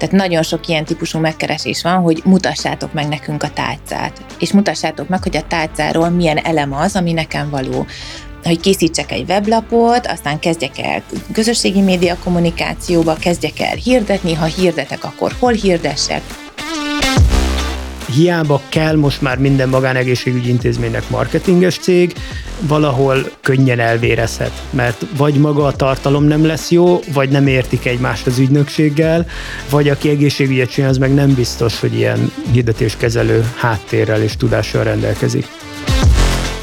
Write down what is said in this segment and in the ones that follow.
Tehát nagyon sok ilyen típusú megkeresés van, hogy mutassátok meg nekünk a tálcát, és mutassátok meg, hogy a tálcáról milyen elem az, ami nekem való. Hogy készítsek egy weblapot, aztán kezdjek el közösségi média kommunikációba, kezdjek el hirdetni, ha hirdetek, akkor hol hirdessek, hiába kell most már minden magánegészségügyi intézménynek marketinges cég, valahol könnyen elvérezhet, mert vagy maga a tartalom nem lesz jó, vagy nem értik egymást az ügynökséggel, vagy aki egészségügyet csinál, az meg nem biztos, hogy ilyen hirdetéskezelő háttérrel és tudással rendelkezik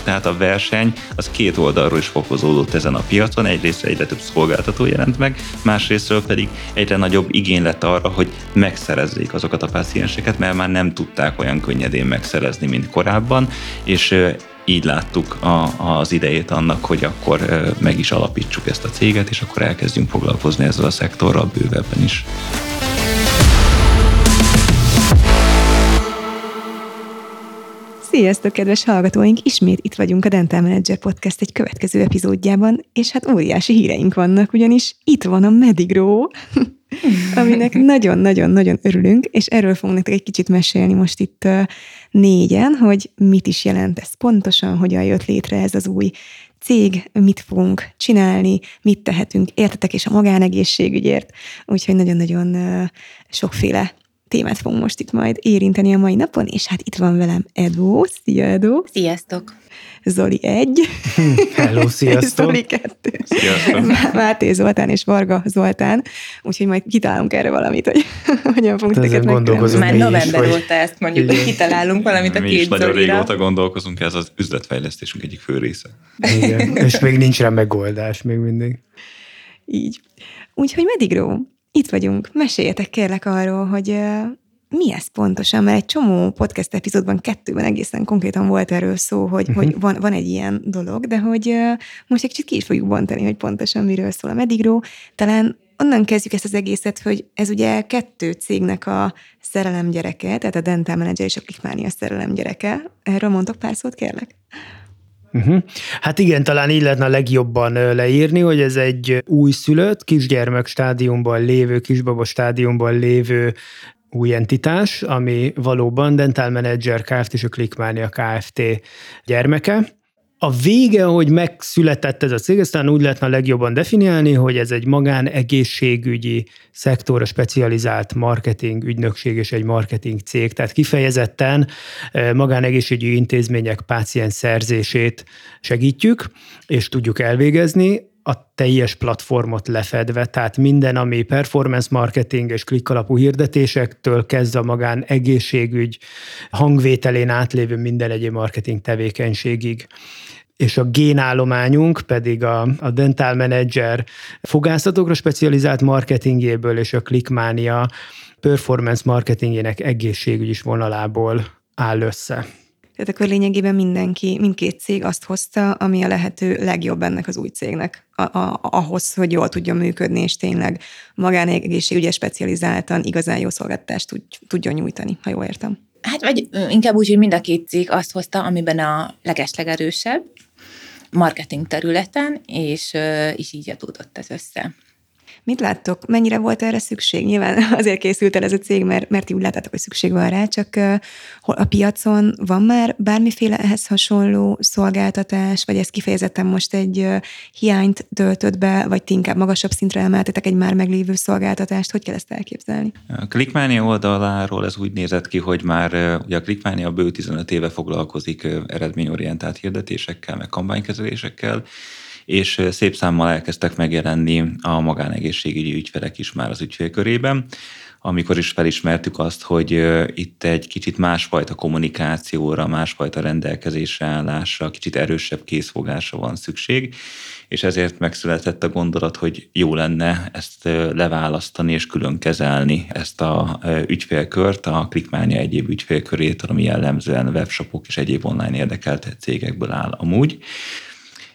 tehát a verseny az két oldalról is fokozódott ezen a piacon, egyrészt egyre több szolgáltató jelent meg, másrésztről pedig egyre nagyobb igény lett arra, hogy megszerezzék azokat a pácienseket, mert már nem tudták olyan könnyedén megszerezni, mint korábban, és így láttuk a, az idejét annak, hogy akkor meg is alapítsuk ezt a céget, és akkor elkezdjünk foglalkozni ezzel a szektorral bővebben is. Sziasztok, kedves hallgatóink! Ismét itt vagyunk a Dental Manager Podcast egy következő epizódjában, és hát óriási híreink vannak, ugyanis itt van a Medigrow, aminek nagyon-nagyon-nagyon örülünk, és erről fogunk nektek egy kicsit mesélni most itt négyen, hogy mit is jelent ez pontosan, hogyan jött létre ez az új cég, mit fogunk csinálni, mit tehetünk értetek és a magánegészségügyért, úgyhogy nagyon-nagyon sokféle témát fogunk most itt majd érinteni a mai napon, és hát itt van velem Edo. Szia, Edo! Sziasztok! Zoli egy. Hello, sziasztok! Zoli kettő. Sziasztok! Máté Zoltán és Varga Zoltán, úgyhogy majd kitalálunk erre valamit, hogy hogyan fogunk teket megkülönböztetni. Már mi is, november hogy- óta ezt mondjuk, hogy kitalálunk valamit a Mi is két nagyon Zolira. régóta gondolkozunk, ez az üzletfejlesztésünk egyik fő része. Igen. És még nincs rá megoldás még mindig. Így. Úgyhogy Medigrow, itt vagyunk. Meséljetek kérlek arról, hogy mi ez pontosan, mert egy csomó podcast epizódban, kettőben egészen konkrétan volt erről szó, hogy, uh-huh. hogy van, van egy ilyen dolog, de hogy most egy kicsit ki is fogjuk bontani, hogy pontosan miről szól a Medigrow. Talán onnan kezdjük ezt az egészet, hogy ez ugye kettő cégnek a szerelem gyereke, tehát a Dental Manager és a Clickmania szerelem gyereke. Erről mondok pár szót, kérlek? Uh-huh. Hát igen, talán így lehetne a legjobban leírni, hogy ez egy újszülött, kisgyermek stádiumban lévő, kisbaba stádiumban lévő új entitás, ami valóban Dental Manager Kft. és a Clickmania Kft. gyermeke. A vége, hogy megszületett ez a cég, aztán úgy lehetne legjobban definiálni, hogy ez egy magán egészségügyi szektorra specializált marketing ügynökség és egy marketing cég, tehát kifejezetten eh, magánegészségügyi intézmények páciens szerzését segítjük, és tudjuk elvégezni a teljes platformot lefedve, tehát minden, ami performance marketing és klik alapú hirdetésektől kezdve magán egészségügy hangvételén átlévő minden egyéb marketing tevékenységig és a génállományunk pedig a, a Dental Manager fogászatokra specializált marketingjéből és a Clickmania performance marketingjének egészségügyis vonalából áll össze. Tehát akkor lényegében mindenki, mindkét cég azt hozta, ami a lehető legjobb ennek az új cégnek, a, a, ahhoz, hogy jól tudjon működni, és tényleg magánegészségügyes specializáltan igazán jó szolgáltatást tud, tudjon nyújtani, ha jól értem. Hát vagy inkább úgy, hogy mind a két cég azt hozta, amiben a legeslegerősebb marketing területen, és, és így adódott ez össze. Mit láttok, mennyire volt erre szükség? Nyilván azért készült el ez a cég, mert, mert úgy láttátok, hogy szükség van rá, csak a piacon van már bármiféle ehhez hasonló szolgáltatás, vagy ez kifejezetten most egy hiányt töltött be, vagy ti inkább magasabb szintre emeltetek egy már meglévő szolgáltatást? Hogy kell ezt elképzelni? A Clickmania oldaláról ez úgy nézett ki, hogy már ugye a Clickmania bő 15 éve foglalkozik eredményorientált hirdetésekkel, meg kampánykezelésekkel, és szép számmal elkezdtek megjelenni a magánegészségügyi ügyfelek is már az ügyfélkörében, amikor is felismertük azt, hogy itt egy kicsit másfajta kommunikációra, másfajta rendelkezésre állásra, kicsit erősebb készfogásra van szükség, és ezért megszületett a gondolat, hogy jó lenne ezt leválasztani és külön kezelni ezt a ügyfélkört, a Clickmania egyéb ügyfélkörét, ami jellemzően webshopok és egyéb online érdekelt cégekből áll amúgy.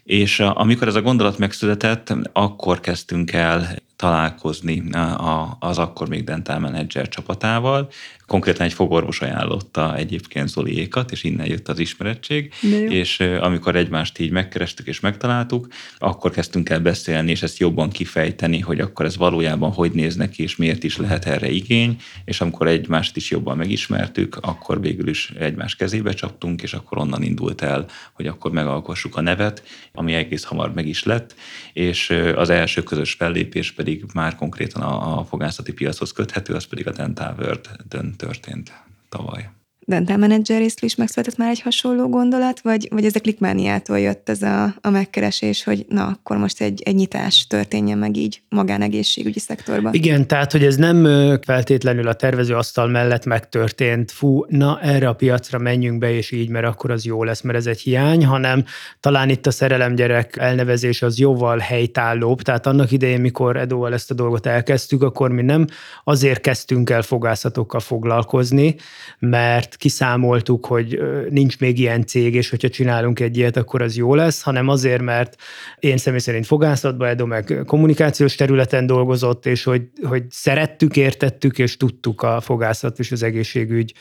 És a- amikor ez a gondolat megszületett, akkor kezdtünk el találkozni a- az akkor még Dental Manager csapatával. Konkrétan egy fogorvos ajánlotta egyébként Zoliékat, és innen jött az ismerettség, és amikor egymást így megkerestük és megtaláltuk, akkor kezdtünk el beszélni, és ezt jobban kifejteni, hogy akkor ez valójában hogy néz neki, és miért is lehet erre igény, és amikor egymást is jobban megismertük, akkor végül is egymás kezébe csaptunk, és akkor onnan indult el, hogy akkor megalkossuk a nevet, ami egész hamar meg is lett, és az első közös fellépés pedig már konkrétan a, fogászati piachoz köthető, az pedig a Dental World-dön történt tavaly. Dental Manager részről is megszületett már egy hasonló gondolat, vagy, vagy ez a klikmániától jött ez a, a megkeresés, hogy na, akkor most egy, egy nyitás történjen meg így magánegészségügyi szektorban? Igen, tehát, hogy ez nem feltétlenül a tervezőasztal mellett megtörtént, fú, na erre a piacra menjünk be, és így, mert akkor az jó lesz, mert ez egy hiány, hanem talán itt a szerelemgyerek elnevezés az jóval helytállóbb, tehát annak idején, mikor Edóval ezt a dolgot elkezdtük, akkor mi nem azért kezdtünk el fogászatokkal foglalkozni, mert kiszámoltuk, hogy nincs még ilyen cég, és hogyha csinálunk egy ilyet, akkor az jó lesz, hanem azért, mert én személy szerint fogászatban, Edo meg kommunikációs területen dolgozott, és hogy, hogy szerettük, értettük, és tudtuk a fogászat és az egészségügy,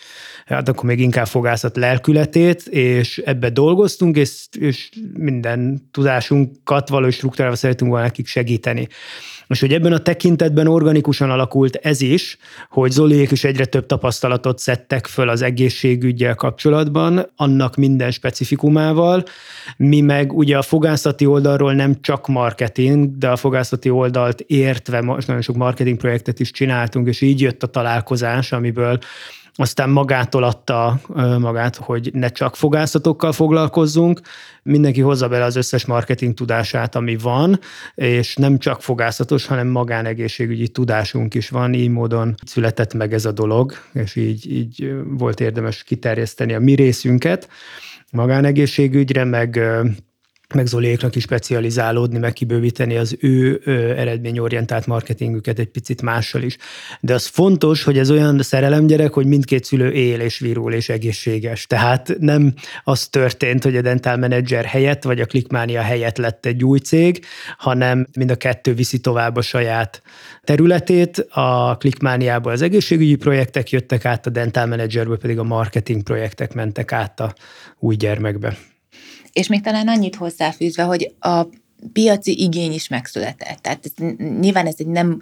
hát akkor még inkább fogászat lelkületét, és ebbe dolgoztunk, és, és minden tudásunkat valós struktúrával szeretünk volna nekik segíteni. És hogy ebben a tekintetben organikusan alakult ez is, hogy Zoliék is egyre több tapasztalatot szedtek föl az egészségügyel kapcsolatban, annak minden specifikumával. Mi meg ugye a fogászati oldalról nem csak marketing, de a fogászati oldalt értve most nagyon sok marketing projektet is csináltunk, és így jött a találkozás, amiből aztán magától adta magát, hogy ne csak fogászatokkal foglalkozzunk, mindenki hozza bele az összes marketing tudását, ami van, és nem csak fogászatos, hanem magánegészségügyi tudásunk is van, így módon született meg ez a dolog, és így, így volt érdemes kiterjeszteni a mi részünket magánegészségügyre, meg meg Zoliéknak is specializálódni, meg kibővíteni az ő eredményorientált marketingüket egy picit mással is. De az fontos, hogy ez olyan szerelemgyerek, hogy mindkét szülő él és virul és egészséges. Tehát nem az történt, hogy a Dental Manager helyett, vagy a Clickmania helyett lett egy új cég, hanem mind a kettő viszi tovább a saját területét. A Clickmaniából az egészségügyi projektek jöttek át, a Dental Managerből pedig a marketing projektek mentek át a új gyermekbe. És még talán annyit hozzáfűzve, hogy a piaci igény is megszületett. Tehát ez, nyilván ez egy nem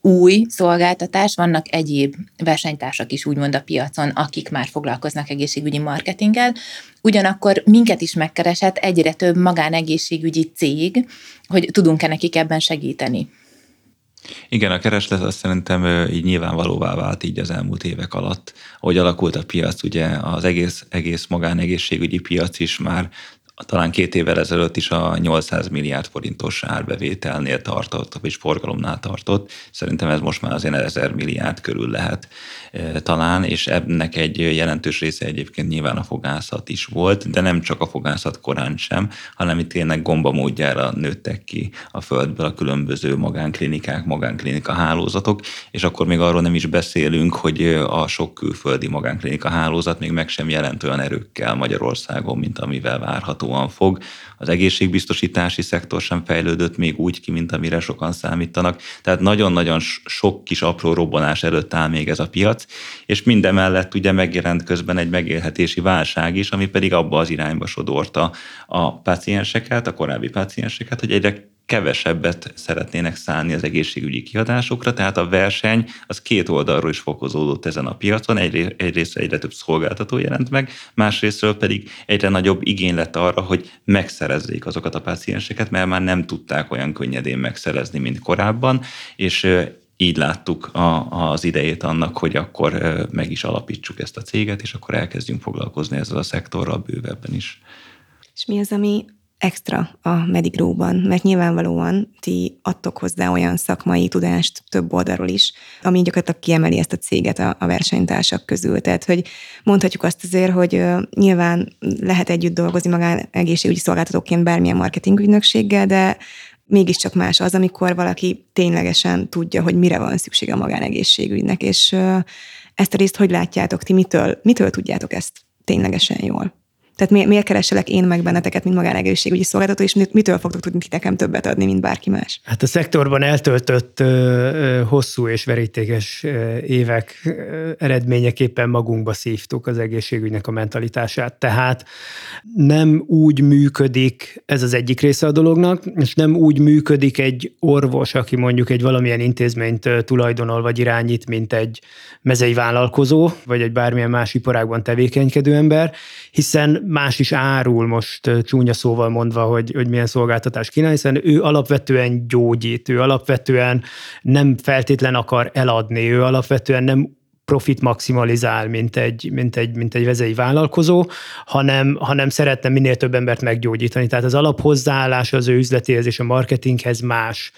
új szolgáltatás, vannak egyéb versenytársak is úgymond a piacon, akik már foglalkoznak egészségügyi marketinggel. Ugyanakkor minket is megkeresett egyre több magánegészségügyi cég, hogy tudunk-e nekik ebben segíteni. Igen, a kereslet azt szerintem így nyilvánvalóvá vált így az elmúlt évek alatt, hogy alakult a piac, ugye az egész, egész magánegészségügyi piac is már talán két évvel ezelőtt is a 800 milliárd forintos árbevételnél tartott, vagy forgalomnál tartott. Szerintem ez most már azért 1000 milliárd körül lehet e, talán, és ennek egy jelentős része egyébként nyilván a fogászat is volt, de nem csak a fogászat korán sem, hanem itt tényleg gomba módjára nőttek ki a földből a különböző magánklinikák, magánklinika hálózatok, és akkor még arról nem is beszélünk, hogy a sok külföldi magánklinika hálózat még meg sem jelent olyan erőkkel Magyarországon, mint amivel várható várhatóan fog. Az egészségbiztosítási szektor sem fejlődött még úgy ki, mint amire sokan számítanak. Tehát nagyon-nagyon sok kis apró robbanás előtt áll még ez a piac, és mindemellett ugye megjelent közben egy megélhetési válság is, ami pedig abba az irányba sodorta a pácienseket, a korábbi pácienseket, hogy egyre kevesebbet szeretnének szállni az egészségügyi kiadásokra, tehát a verseny az két oldalról is fokozódott ezen a piacon, egy, egyrészt egyre több szolgáltató jelent meg, másrésztről pedig egyre nagyobb igény lett arra, hogy megszerezzék azokat a pácienseket, mert már nem tudták olyan könnyedén megszerezni, mint korábban, és így láttuk a, az idejét annak, hogy akkor meg is alapítsuk ezt a céget, és akkor elkezdjünk foglalkozni ezzel a szektorral bővebben is. És mi az, ami extra a Medigróban, mert nyilvánvalóan ti adtok hozzá olyan szakmai tudást több oldalról is, ami gyakorlatilag kiemeli ezt a céget a, a versenytársak közül. Tehát, hogy mondhatjuk azt azért, hogy nyilván lehet együtt dolgozni magán egészségügyi szolgáltatóként bármilyen marketingügynökséggel, de mégiscsak más az, amikor valaki ténylegesen tudja, hogy mire van szüksége a magánegészségügynek, és ezt a részt hogy látjátok ti, mitől, mitől tudjátok ezt ténylegesen jól? Tehát mi, miért kereselek én meg benneteket, mint magánegészségügyi szolgáltató, és mitől fogtok tudni ti nekem többet adni, mint bárki más? Hát a szektorban eltöltött ö, ö, hosszú és verítékes ö, évek ö, eredményeképpen magunkba szívtuk az egészségügynek a mentalitását. Tehát nem úgy működik, ez az egyik része a dolognak, és nem úgy működik egy orvos, aki mondjuk egy valamilyen intézményt tulajdonol vagy irányít, mint egy mezei vállalkozó, vagy egy bármilyen más iparágban tevékenykedő ember, hiszen más is árul most csúnya szóval mondva, hogy, hogy milyen szolgáltatást kínál, hiszen ő alapvetően gyógyít, ő alapvetően nem feltétlen akar eladni, ő alapvetően nem profit maximalizál, mint egy, mint egy, mint egy vezei vállalkozó, hanem, hanem szeretne minél több embert meggyógyítani. Tehát az alaphozzáállás az ő üzletéhez és a marketinghez más.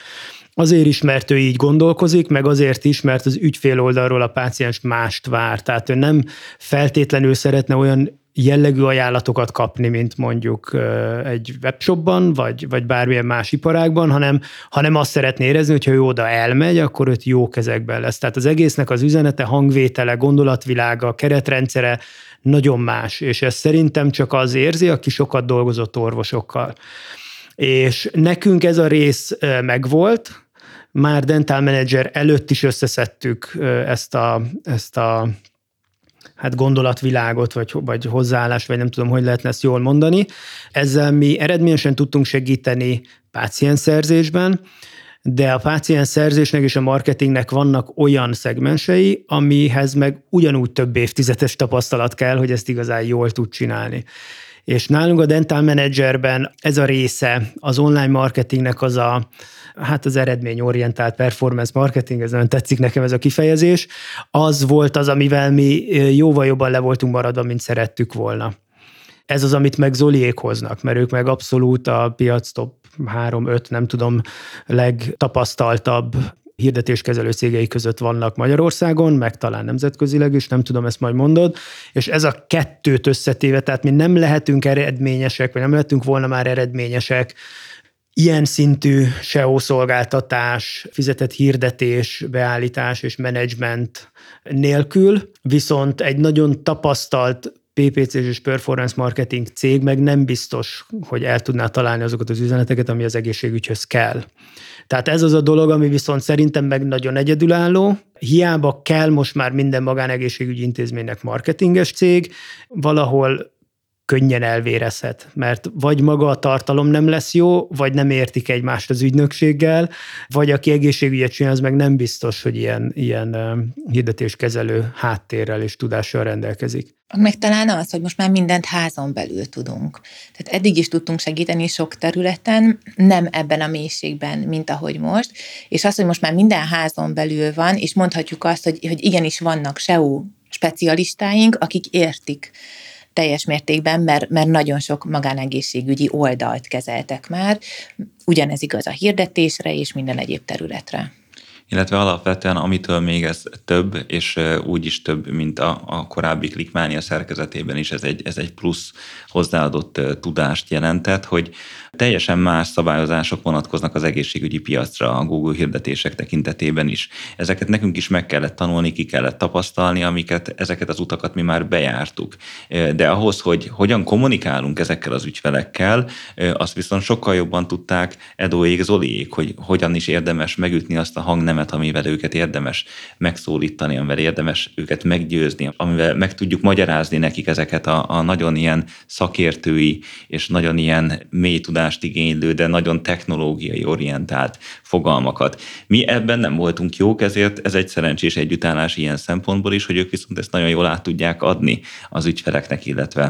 Azért is, mert ő így gondolkozik, meg azért is, mert az ügyfél oldalról a páciens mást vár. Tehát ő nem feltétlenül szeretne olyan jellegű ajánlatokat kapni, mint mondjuk egy webshopban, vagy, vagy bármilyen más iparágban, hanem, hanem azt szeretné érezni, hogy ha ő oda elmegy, akkor őt jó kezekben lesz. Tehát az egésznek az üzenete, hangvétele, gondolatvilága, keretrendszere nagyon más, és ez szerintem csak az érzi, aki sokat dolgozott orvosokkal. És nekünk ez a rész megvolt, már Dental Manager előtt is összeszedtük ezt a, ezt a hát gondolatvilágot, vagy, vagy hozzáállást, vagy nem tudom, hogy lehetne ezt jól mondani. Ezzel mi eredményesen tudtunk segíteni pácienszerzésben, de a pácienszerzésnek és a marketingnek vannak olyan szegmensei, amihez meg ugyanúgy több évtizedes tapasztalat kell, hogy ezt igazán jól tud csinálni. És nálunk a Dental Managerben ez a része az online marketingnek az a, hát az eredményorientált performance marketing, ez nagyon tetszik nekem ez a kifejezés, az volt az, amivel mi jóval jobban le voltunk maradva, mint szerettük volna. Ez az, amit meg Zoliék hoznak, mert ők meg abszolút a piac top 3-5, nem tudom, legtapasztaltabb hirdetéskezelő cégei között vannak Magyarországon, meg talán nemzetközileg is, nem tudom, ezt majd mondod, és ez a kettőt összetéve, tehát mi nem lehetünk eredményesek, vagy nem lehetünk volna már eredményesek. Ilyen szintű SEO szolgáltatás, fizetett hirdetés, beállítás és menedzsment nélkül, viszont egy nagyon tapasztalt PPC és performance marketing cég meg nem biztos, hogy el tudná találni azokat az üzeneteket, ami az egészségügyhöz kell. Tehát ez az a dolog, ami viszont szerintem meg nagyon egyedülálló. Hiába kell most már minden magánegészségügyi intézménynek marketinges cég, valahol könnyen elvérezhet, mert vagy maga a tartalom nem lesz jó, vagy nem értik egymást az ügynökséggel, vagy aki egészségügyet csinál, az meg nem biztos, hogy ilyen, ilyen hirdetéskezelő háttérrel és tudással rendelkezik. Meg talán az, hogy most már mindent házon belül tudunk. Tehát eddig is tudtunk segíteni sok területen, nem ebben a mélységben, mint ahogy most, és az, hogy most már minden házon belül van, és mondhatjuk azt, hogy, hogy igenis vannak SEO specialistáink, akik értik teljes mértékben, mert, mert nagyon sok magánegészségügyi oldalt kezeltek már. Ugyanez igaz a hirdetésre és minden egyéb területre illetve alapvetően amitől még ez több, és úgy is több, mint a, a korábbi klikmánia szerkezetében is, ez egy, ez egy plusz hozzáadott tudást jelentett, hogy teljesen más szabályozások vonatkoznak az egészségügyi piacra a Google hirdetések tekintetében is. Ezeket nekünk is meg kellett tanulni, ki kellett tapasztalni, amiket ezeket az utakat mi már bejártuk. De ahhoz, hogy hogyan kommunikálunk ezekkel az ügyfelekkel, azt viszont sokkal jobban tudták Edóék, Zoliék, hogy hogyan is érdemes megütni azt a hangnemet, amivel őket érdemes megszólítani, amivel érdemes őket meggyőzni, amivel meg tudjuk magyarázni nekik ezeket a, a nagyon ilyen szakértői és nagyon ilyen mély tudás tudást igénylő, de nagyon technológiai orientált fogalmakat. Mi ebben nem voltunk jók, ezért ez egy szerencsés együttállás ilyen szempontból is, hogy ők viszont ezt nagyon jól át tudják adni az ügyfeleknek, illetve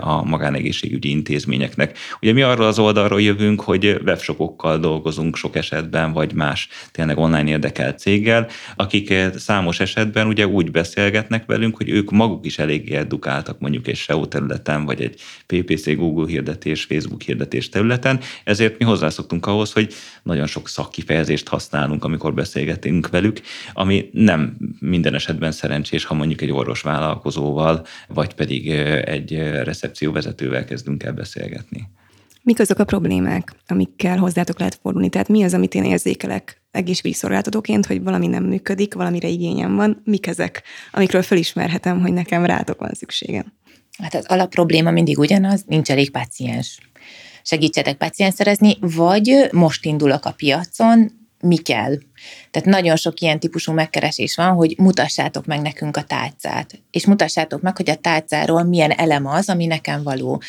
a magánegészségügyi intézményeknek. Ugye mi arról az oldalról jövünk, hogy webshopokkal dolgozunk sok esetben, vagy más tényleg online érdekelt céggel, akik számos esetben ugye úgy beszélgetnek velünk, hogy ők maguk is eléggé edukáltak mondjuk egy SEO területen, vagy egy PPC, Google hirdetés, Facebook hirdetés területen, ezért mi hozzászoktunk ahhoz, hogy nagyon sok szakkifejezést használunk, amikor beszélgetünk velük, ami nem minden esetben szerencsés, ha mondjuk egy orvosvállalkozóval, vagy pedig egy recepcióvezetővel kezdünk el beszélgetni. Mik azok a problémák, amikkel hozzátok lehet fordulni? Tehát mi az, amit én érzékelek egészségügyi szolgáltatóként, hogy valami nem működik, valamire igényem van, mik ezek, amikről felismerhetem, hogy nekem rátok van szükségem? Hát az alapprobléma mindig ugyanaz, nincs elég páciens. Segítsetek páciens szerezni, vagy most indulok a piacon, mi kell. Tehát nagyon sok ilyen típusú megkeresés van, hogy mutassátok meg nekünk a tálcát, és mutassátok meg, hogy a tálcáról milyen elem az, ami nekem való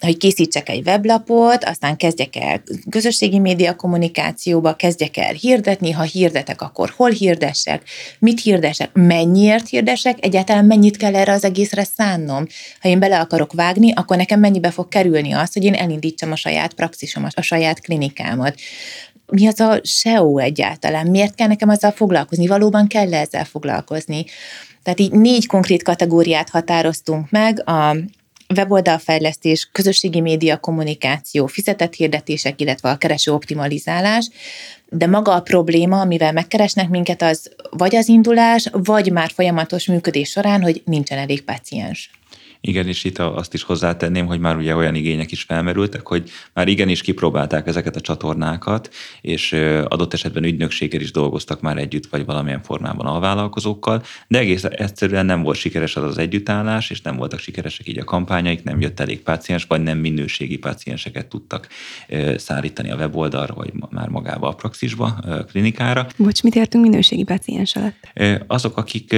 hogy készítsek egy weblapot, aztán kezdjek el közösségi média kommunikációba, kezdjek el hirdetni, ha hirdetek, akkor hol hirdessek, mit hirdessek, mennyiért hirdessek, egyáltalán mennyit kell erre az egészre szánnom. Ha én bele akarok vágni, akkor nekem mennyibe fog kerülni az, hogy én elindítsam a saját praxisomat, a saját klinikámat mi az a SEO egyáltalán? Miért kell nekem azzal foglalkozni? Valóban kell ezzel foglalkozni? Tehát így négy konkrét kategóriát határoztunk meg, a weboldalfejlesztés, közösségi média kommunikáció, fizetett hirdetések, illetve a kereső optimalizálás, de maga a probléma, amivel megkeresnek minket, az vagy az indulás, vagy már folyamatos működés során, hogy nincsen elég paciens. Igen, és itt azt is hozzátenném, hogy már ugye olyan igények is felmerültek, hogy már igenis kipróbálták ezeket a csatornákat, és adott esetben ügynökséggel is dolgoztak már együtt, vagy valamilyen formában alvállalkozókkal, de egész egyszerűen nem volt sikeres az az együttállás, és nem voltak sikeresek így a kampányaik, nem jött elég páciens, vagy nem minőségi pácienseket tudtak szállítani a weboldalra, vagy már magába a praxisba, a klinikára. Bocs, mit értünk minőségi páciens alatt? Azok, akik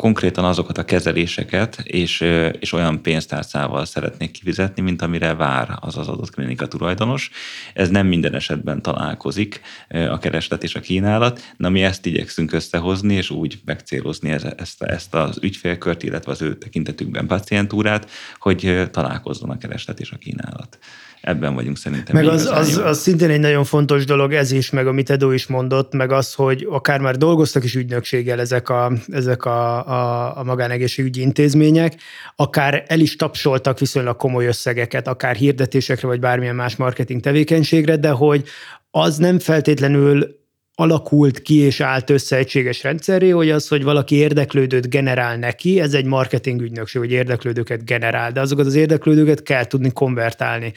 konkrétan azokat a kezeléseket és, és olyan pénztárcával szeretnék kifizetni, mint amire vár az az adott klinika tulajdonos. Ez nem minden esetben találkozik a kereslet és a kínálat, na mi ezt igyekszünk összehozni, és úgy megcélozni ezt, ezt az ügyfélkört, illetve az ő tekintetükben pacientúrát, hogy találkozzon a kereslet és a kínálat ebben vagyunk szerintem. Meg az, az, az, szintén egy nagyon fontos dolog, ez is, meg amit Edo is mondott, meg az, hogy akár már dolgoztak is ügynökséggel ezek a, ezek a, a, a magánegészségügyi intézmények, akár el is tapsoltak viszonylag komoly összegeket, akár hirdetésekre, vagy bármilyen más marketing tevékenységre, de hogy az nem feltétlenül alakult ki és állt össze egységes rendszerré, hogy az, hogy valaki érdeklődőt generál neki, ez egy marketing ügynökség, hogy érdeklődőket generál, de azokat az érdeklődőket kell tudni konvertálni.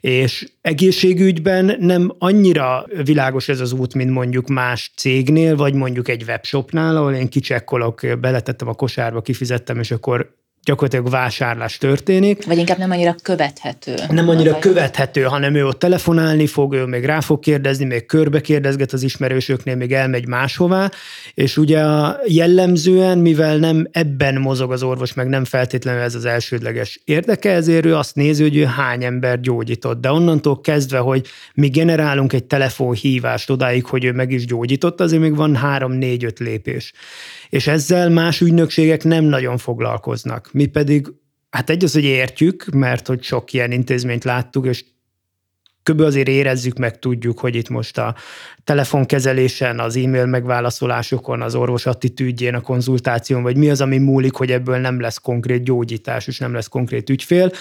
És egészségügyben nem annyira világos ez az út, mint mondjuk más cégnél, vagy mondjuk egy webshopnál, ahol én kicsekkolok, beletettem a kosárba, kifizettem, és akkor gyakorlatilag vásárlás történik. Vagy inkább nem annyira követhető. Nem annyira vagy... követhető, hanem ő ott telefonálni fog, ő még rá fog kérdezni, még körbe kérdezget az ismerősöknél, még elmegy máshová, és ugye jellemzően, mivel nem ebben mozog az orvos, meg nem feltétlenül ez az elsődleges érdeke, ezért ő azt nézi, hogy ő hány ember gyógyított. De onnantól kezdve, hogy mi generálunk egy telefonhívást odáig, hogy ő meg is gyógyított, azért még van három-négy-öt lépés és ezzel más ügynökségek nem nagyon foglalkoznak. Mi pedig, hát egy az, hogy értjük, mert hogy sok ilyen intézményt láttuk, és kb. azért érezzük meg, tudjuk, hogy itt most a telefonkezelésen, az e-mail megválaszolásokon, az orvos attitűdjén, a konzultáción, vagy mi az, ami múlik, hogy ebből nem lesz konkrét gyógyítás, és nem lesz konkrét ügyfél.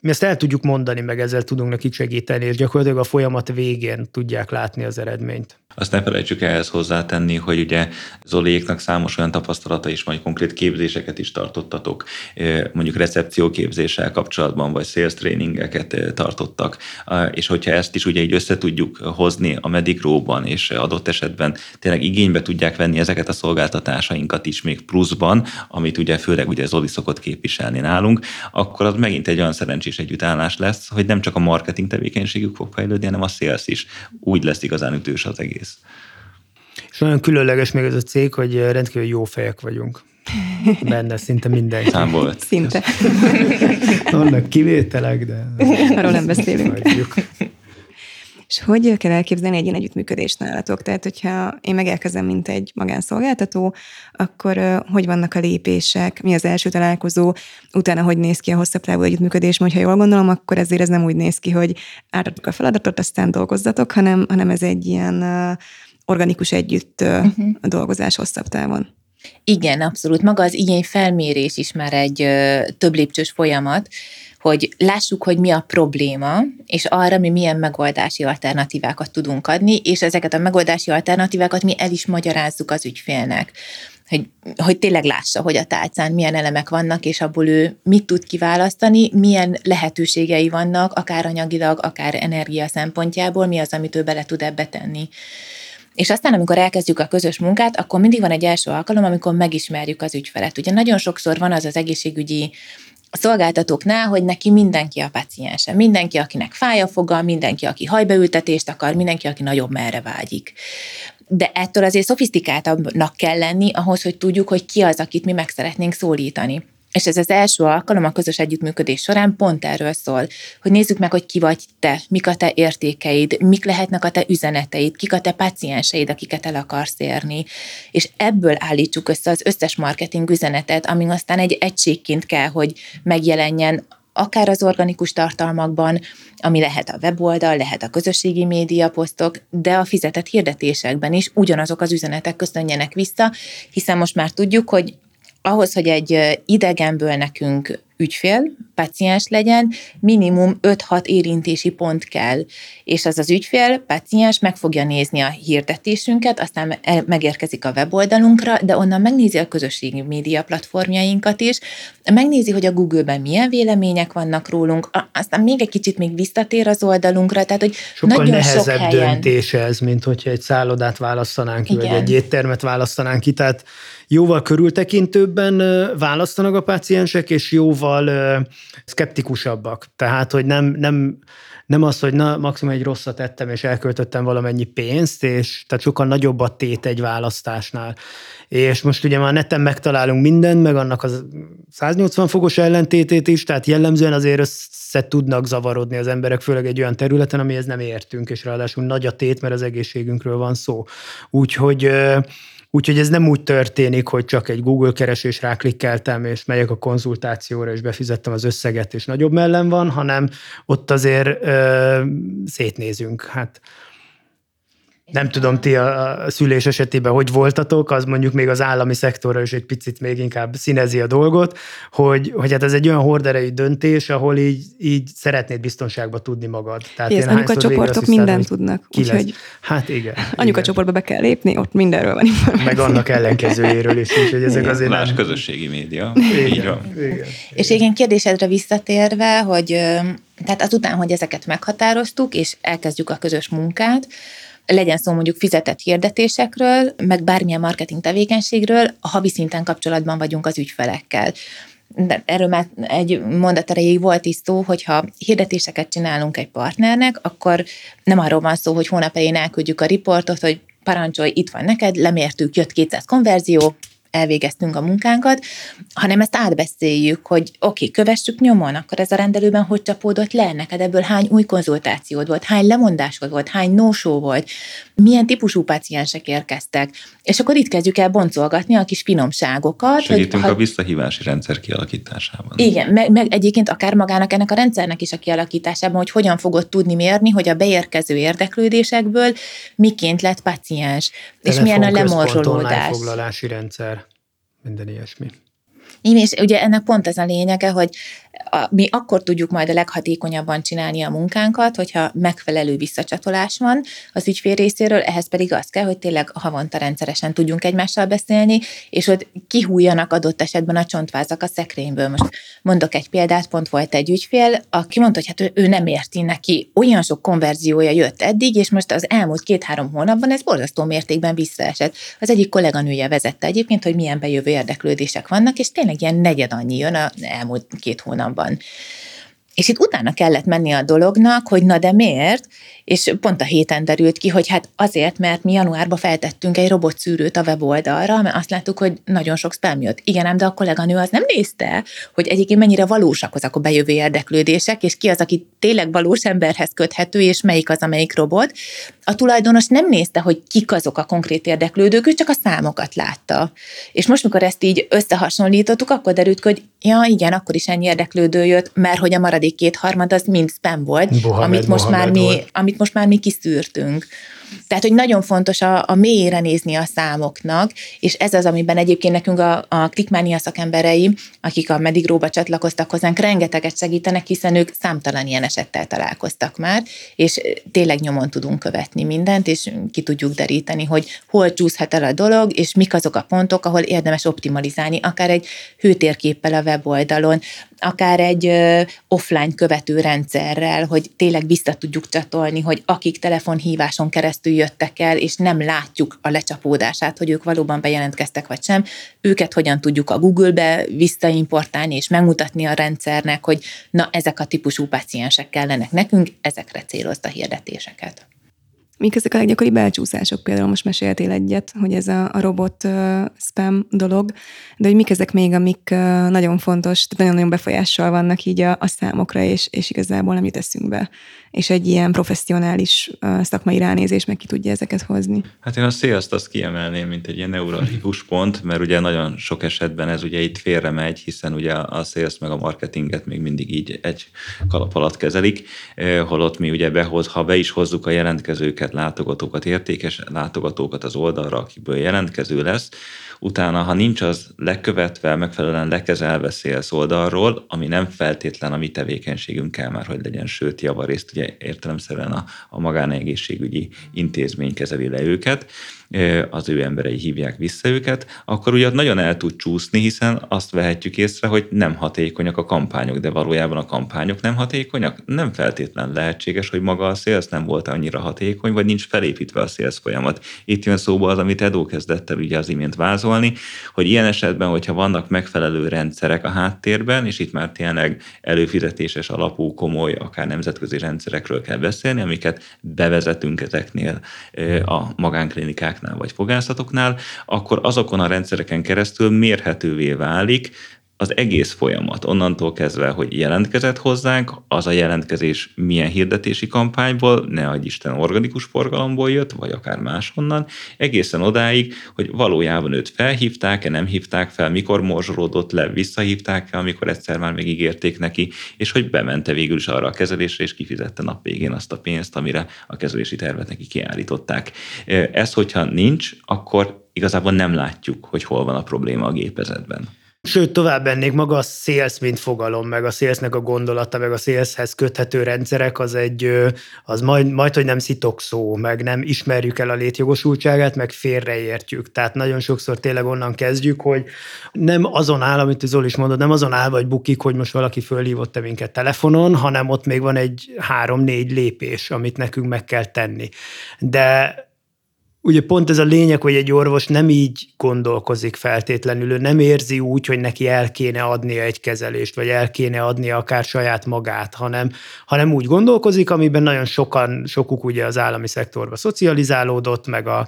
Mi ezt el tudjuk mondani, meg ezzel tudunk nekik segíteni, és gyakorlatilag a folyamat végén tudják látni az eredményt. Azt ne felejtsük ehhez hozzátenni, hogy ugye Zoléknak számos olyan tapasztalata is, vagy konkrét képzéseket is tartottatok, mondjuk recepcióképzéssel kapcsolatban, vagy sales trainingeket tartottak, és hogyha ezt is ugye így össze tudjuk hozni a Medicróban, és adott esetben tényleg igénybe tudják venni ezeket a szolgáltatásainkat is még pluszban, amit ugye főleg ugye Zoli szokott képviselni nálunk, akkor az megint egy olyan szerencsés együttállás lesz, hogy nem csak a marketing tevékenységük fog fejlődni, hanem a sales is. Úgy lesz igazán ütős az egész. És nagyon különleges még ez a cég, hogy rendkívül jó fejek vagyunk. Benne szinte mindenki. Számból. Szinte. Vannak kivételek, de... Arról nem beszélünk. És hogy kell elképzelni egy ilyen együttműködést nálatok? Tehát, hogyha én megelkezem, mint egy magánszolgáltató, akkor hogy vannak a lépések, mi az első találkozó, utána hogy néz ki a hosszabb távú együttműködés, mert ha jól gondolom, akkor ezért ez nem úgy néz ki, hogy átadjuk a feladatot, aztán dolgozzatok, hanem, hanem ez egy ilyen organikus együtt uh-huh. dolgozás hosszabb távon. Igen, abszolút. Maga az igény felmérés is már egy ö, több lépcsős folyamat, hogy lássuk, hogy mi a probléma, és arra mi milyen megoldási alternatívákat tudunk adni, és ezeket a megoldási alternatívákat mi el is magyarázzuk az ügyfélnek. Hogy, hogy tényleg lássa, hogy a tálcán milyen elemek vannak, és abból ő mit tud kiválasztani, milyen lehetőségei vannak, akár anyagilag, akár energia szempontjából, mi az, amit ő bele tud ebbe tenni. És aztán, amikor elkezdjük a közös munkát, akkor mindig van egy első alkalom, amikor megismerjük az ügyfelet. Ugye nagyon sokszor van az az egészségügyi a szolgáltatóknál, hogy neki mindenki a paciense, mindenki, akinek fáj a foga, mindenki, aki hajbeültetést akar, mindenki, aki nagyobb merre vágyik. De ettől azért szofisztikáltabbnak kell lenni ahhoz, hogy tudjuk, hogy ki az, akit mi meg szeretnénk szólítani. És ez az első alkalom a közös együttműködés során pont erről szól, hogy nézzük meg, hogy ki vagy te, mik a te értékeid, mik lehetnek a te üzeneteid, kik a te pacienseid, akiket el akarsz érni. És ebből állítsuk össze az összes marketing üzenetet, ami aztán egy egységként kell, hogy megjelenjen akár az organikus tartalmakban, ami lehet a weboldal, lehet a közösségi média posztok, de a fizetett hirdetésekben is ugyanazok az üzenetek köszönjenek vissza, hiszen most már tudjuk, hogy ahhoz, hogy egy idegenből nekünk ügyfél, paciens legyen, minimum 5-6 érintési pont kell, és az az ügyfél, paciens meg fogja nézni a hirdetésünket, aztán megérkezik a weboldalunkra, de onnan megnézi a közösségi média platformjainkat is, megnézi, hogy a Google-ben milyen vélemények vannak rólunk, aztán még egy kicsit még visszatér az oldalunkra, tehát hogy Sokkal nagyon nehezebb sok helyen... döntés ez, mint hogyha egy szállodát választanánk ki, vagy egy éttermet választanánk ki, tehát jóval körültekintőbben választanak a páciensek, és jóval szkeptikusabbak. Tehát, hogy nem, nem, nem az, hogy na, maximum egy rosszat ettem, és elköltöttem valamennyi pénzt, és tehát sokkal nagyobb a tét egy választásnál. És most ugye már neten megtalálunk mindent, meg annak az 180 fokos ellentétét is, tehát jellemzően azért össze tudnak zavarodni az emberek, főleg egy olyan területen, amihez nem értünk, és ráadásul nagy a tét, mert az egészségünkről van szó. Úgyhogy Úgyhogy ez nem úgy történik, hogy csak egy Google keresés ráklikkeltem, és megyek a konzultációra, és befizettem az összeget, és nagyobb mellen van, hanem ott azért ö, szétnézünk. Hát nem tudom, ti a szülés esetében hogy voltatok, az mondjuk még az állami szektorra is egy picit még inkább színezi a dolgot, hogy, hogy hát ez egy olyan horderejű döntés, ahol így, így szeretnéd biztonságba tudni magad. Tehát Ez anyuka csoportok mindent tudnak. Úgyhogy hát igen. Anyuka csoportba be kell lépni, ott mindenről van információ. Meg annak ellenkezőjéről is, úgyhogy ezek igen. azért Más nem... közösségi média. Igen, így van. Igen. És igen, kérdésedre visszatérve, hogy tehát azután, hogy ezeket meghatároztuk, és elkezdjük a közös munkát, legyen szó mondjuk fizetett hirdetésekről, meg bármilyen marketing tevékenységről, a havi szinten kapcsolatban vagyunk az ügyfelekkel. De erről már egy mondat erejéig volt is szó, hogyha hirdetéseket csinálunk egy partnernek, akkor nem arról van szó, hogy hónap elején elküldjük a riportot, hogy parancsolj, itt van neked, lemértük, jött 200 konverzió, elvégeztünk a munkánkat, hanem ezt átbeszéljük, hogy oké, kövessük nyomon, akkor ez a rendelőben hogy csapódott le, neked ebből hány új konzultációd volt, hány lemondásod volt, hány no volt, milyen típusú páciensek érkeztek, és akkor itt kezdjük el boncolgatni a kis finomságokat. Segítünk hogy, a visszahívási rendszer kialakításában. Igen, meg, meg egyébként akár magának ennek a rendszernek is a kialakításában, hogy hogyan fogod tudni mérni, hogy a beérkező érdeklődésekből miként lett páciens, és milyen a lemorzsolódás. foglalási rendszer, minden ilyesmi. És ugye ennek pont ez a lényege, hogy a, mi akkor tudjuk majd a leghatékonyabban csinálni a munkánkat, hogyha megfelelő visszacsatolás van az ügyfél részéről, ehhez pedig az kell, hogy tényleg havonta rendszeresen tudjunk egymással beszélni, és hogy kihújjanak adott esetben a csontvázak a szekrényből. Most mondok egy példát, pont volt egy ügyfél, aki mondta, hogy hát ő, ő nem érti neki, olyan sok konverziója jött eddig, és most az elmúlt két-három hónapban ez borzasztó mértékben visszaesett. Az egyik kolléganője vezette egyébként, hogy milyen bejövő érdeklődések vannak, és tényleg ilyen negyed annyi jön az elmúlt két hónapban. És itt utána kellett menni a dolognak, hogy na de miért? És pont a héten derült ki, hogy hát azért, mert mi januárban feltettünk egy robotszűrőt a weboldalra, mert azt láttuk, hogy nagyon sok spam jött. Igen, ám de a kolléganő az nem nézte, hogy egyébként mennyire valósak azok a bejövő érdeklődések, és ki az, aki tényleg valós emberhez köthető, és melyik az, amelyik robot. A tulajdonos nem nézte, hogy kik azok a konkrét érdeklődők, ő csak a számokat látta. És most, mikor ezt így összehasonlítottuk, akkor derült hogy ja, igen, akkor is ennyi érdeklődő jött, mert hogy a maradék kétharmad az mind spam volt, Mohamed, amit most Mohamed már mi, volt. amit most már mi kiszűrtünk. Tehát, hogy nagyon fontos a, a mélyére nézni a számoknak, és ez az, amiben egyébként nekünk a, a Klikmánia szakemberei, akik a Medigróba csatlakoztak hozzánk, rengeteget segítenek, hiszen ők számtalan ilyen esettel találkoztak már, és tényleg nyomon tudunk követni mindent, és ki tudjuk deríteni, hogy hol csúszhat el a dolog, és mik azok a pontok, ahol érdemes optimalizálni, akár egy hőtérképpel a weboldalon, akár egy offline követő rendszerrel, hogy tényleg vissza tudjuk csatolni, hogy akik telefonhíváson keresztül jöttek el, és nem látjuk a lecsapódását, hogy ők valóban bejelentkeztek vagy sem, őket hogyan tudjuk a Google-be visszaimportálni, és megmutatni a rendszernek, hogy na, ezek a típusú paciensek kellenek nekünk, ezekre célozta hirdetéseket. Mik ezek a leggyakoribb elcsúszások? Például most meséltél egyet, hogy ez a, a robot uh, spam dolog, de hogy mik ezek még, amik uh, nagyon fontos, tehát nagyon-nagyon befolyással vannak így a, a számokra, és, és igazából nem jut eszünkbe. És egy ilyen professzionális szakmai ránézés meg ki tudja ezeket hozni. Hát én a sales azt kiemelném, mint egy ilyen neuralgikus pont, mert ugye nagyon sok esetben ez ugye itt félre megy, hiszen ugye a sales meg a marketinget még mindig így egy kalap alatt kezelik, holott mi ugye behoz, ha be is hozzuk a jelentkezőket, látogatókat, értékes látogatókat az oldalra, akiből jelentkező lesz, utána, ha nincs az lekövetve, megfelelően lekezelve sales oldalról, ami nem feltétlen a mi tevékenységünk kell már, hogy legyen, sőt, javarészt ugye értelemszerűen a, a magánegészségügyi intézmény kezeli le őket, az ő emberei hívják vissza őket, akkor ugye nagyon el tud csúszni, hiszen azt vehetjük észre, hogy nem hatékonyak a kampányok, de valójában a kampányok nem hatékonyak. Nem feltétlen lehetséges, hogy maga a sales nem volt annyira hatékony, vagy nincs felépítve a sales folyamat. Itt jön szóba az, amit Edo kezdett el ugye az imént vázolni, hogy ilyen esetben, hogyha vannak megfelelő rendszerek a háttérben, és itt már tényleg előfizetéses alapú, komoly, akár nemzetközi rendszerekről kell beszélni, amiket bevezetünk ezeknél a magánklinikák klinikáknál vagy fogászatoknál, akkor azokon a rendszereken keresztül mérhetővé válik az egész folyamat, onnantól kezdve, hogy jelentkezett hozzánk, az a jelentkezés milyen hirdetési kampányból, ne adj Isten organikus forgalomból jött, vagy akár máshonnan, egészen odáig, hogy valójában őt felhívták-e, nem hívták fel, mikor morzsolódott le, visszahívták-e, amikor egyszer már megígérték neki, és hogy bemente végül is arra a kezelésre, és kifizette nap végén azt a pénzt, amire a kezelési tervet neki kiállították. Ez, hogyha nincs, akkor igazából nem látjuk, hogy hol van a probléma a gépezetben. Sőt, tovább mennék, maga a sales, mint fogalom, meg a salesnek a gondolata, meg a saleshez köthető rendszerek, az egy, az majd, majd hogy nem szitok szó, meg nem ismerjük el a létjogosultságát, meg félreértjük. Tehát nagyon sokszor tényleg onnan kezdjük, hogy nem azon áll, amit Zoli is mondod, nem azon áll vagy bukik, hogy most valaki fölhívott minket telefonon, hanem ott még van egy három-négy lépés, amit nekünk meg kell tenni. De ugye pont ez a lényeg, hogy egy orvos nem így gondolkozik feltétlenül, ő nem érzi úgy, hogy neki el kéne adnia egy kezelést, vagy el kéne adnia akár saját magát, hanem, hanem úgy gondolkozik, amiben nagyon sokan, sokuk ugye az állami szektorba szocializálódott, meg a,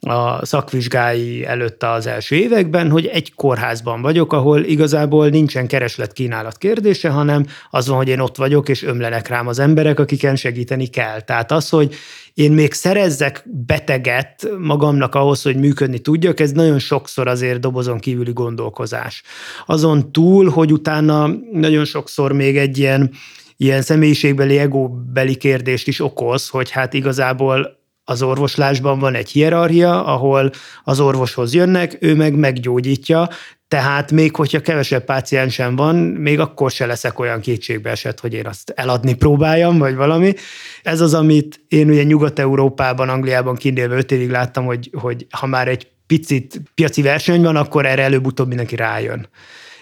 a szakvizsgái előtt az első években, hogy egy kórházban vagyok, ahol igazából nincsen kereslet-kínálat kérdése, hanem az van, hogy én ott vagyok, és ömlenek rám az emberek, akiken segíteni kell. Tehát az, hogy én még szerezzek beteget magamnak ahhoz, hogy működni tudjak, ez nagyon sokszor azért dobozon kívüli gondolkozás. Azon túl, hogy utána nagyon sokszor még egy ilyen, ilyen személyiségbeli, egóbeli kérdést is okoz, hogy hát igazából az orvoslásban van egy hierarchia, ahol az orvoshoz jönnek, ő meg meggyógyítja, tehát még hogyha kevesebb páciensem van, még akkor se leszek olyan kétségbeesett, hogy én azt eladni próbáljam, vagy valami. Ez az, amit én ugye Nyugat-Európában, Angliában kindélve öt évig láttam, hogy, hogy ha már egy picit piaci verseny van, akkor erre előbb-utóbb mindenki rájön.